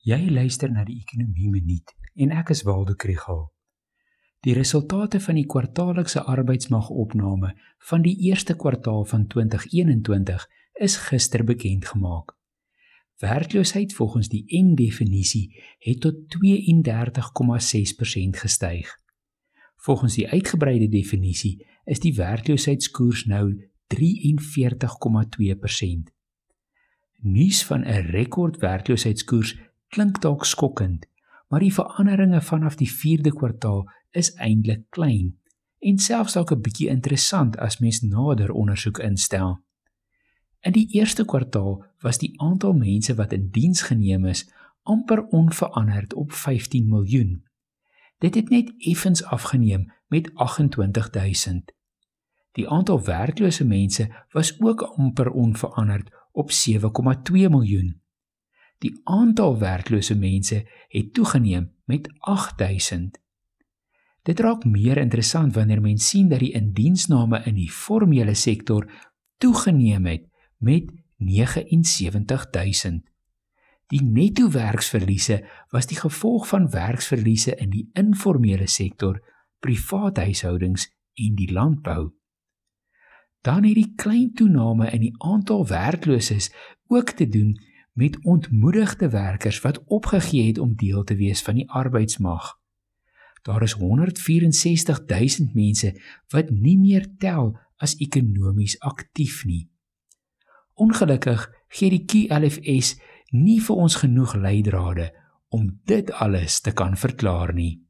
Jy luister na die Ekonomie Minuut en ek is Waldo Krugel. Die resultate van die kwartaallikse arbeidsmagopname van die eerste kwartaal van 2021 is gister bekend gemaak. Werkloosheid volgens die eng definisie het tot 32,6% gestyg. Volgens die uitgebreide definisie is die werkloosheidskoers nou 43,2%. Nuus van 'n rekord werkloosheidskoers klink dalk skokkend, maar die veranderinge vanaf die 4de kwartaal is eintlik klein en selfs dalk 'n bietjie interessant as mens nader ondersoek instel. In die eerste kwartaal was die aantal mense wat in diens geneem is amper onveranderd op 15 miljoen. Dit het net effens afgeneem met 28000. Die aantal werklose mense was ook amper onveranderd op 7,2 miljoen. Die aantal werklose mense het toegeneem met 8000. Dit raak meer interessant wanneer mens sien dat die indiensname in die formele sektor toegeneem het met 79000. Die netto werksverliese was die gevolg van werksverliese in die informele sektor, private huishoudings en die landbou. Dan het die klein toename in die aantal werklooses ook te doen met ontmoedigde werkers wat opgegee het om deel te wees van die arbeidsmag. Daar is 164000 mense wat nie meer tel as ekonomies aktief nie. Ongelukkig gee die QLFS nie vir ons genoeg leidrade om dit alles te kan verklaar nie.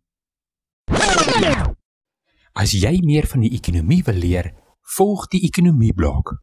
As jy meer van die ekonomie wil leer, volg die ekonomie blok.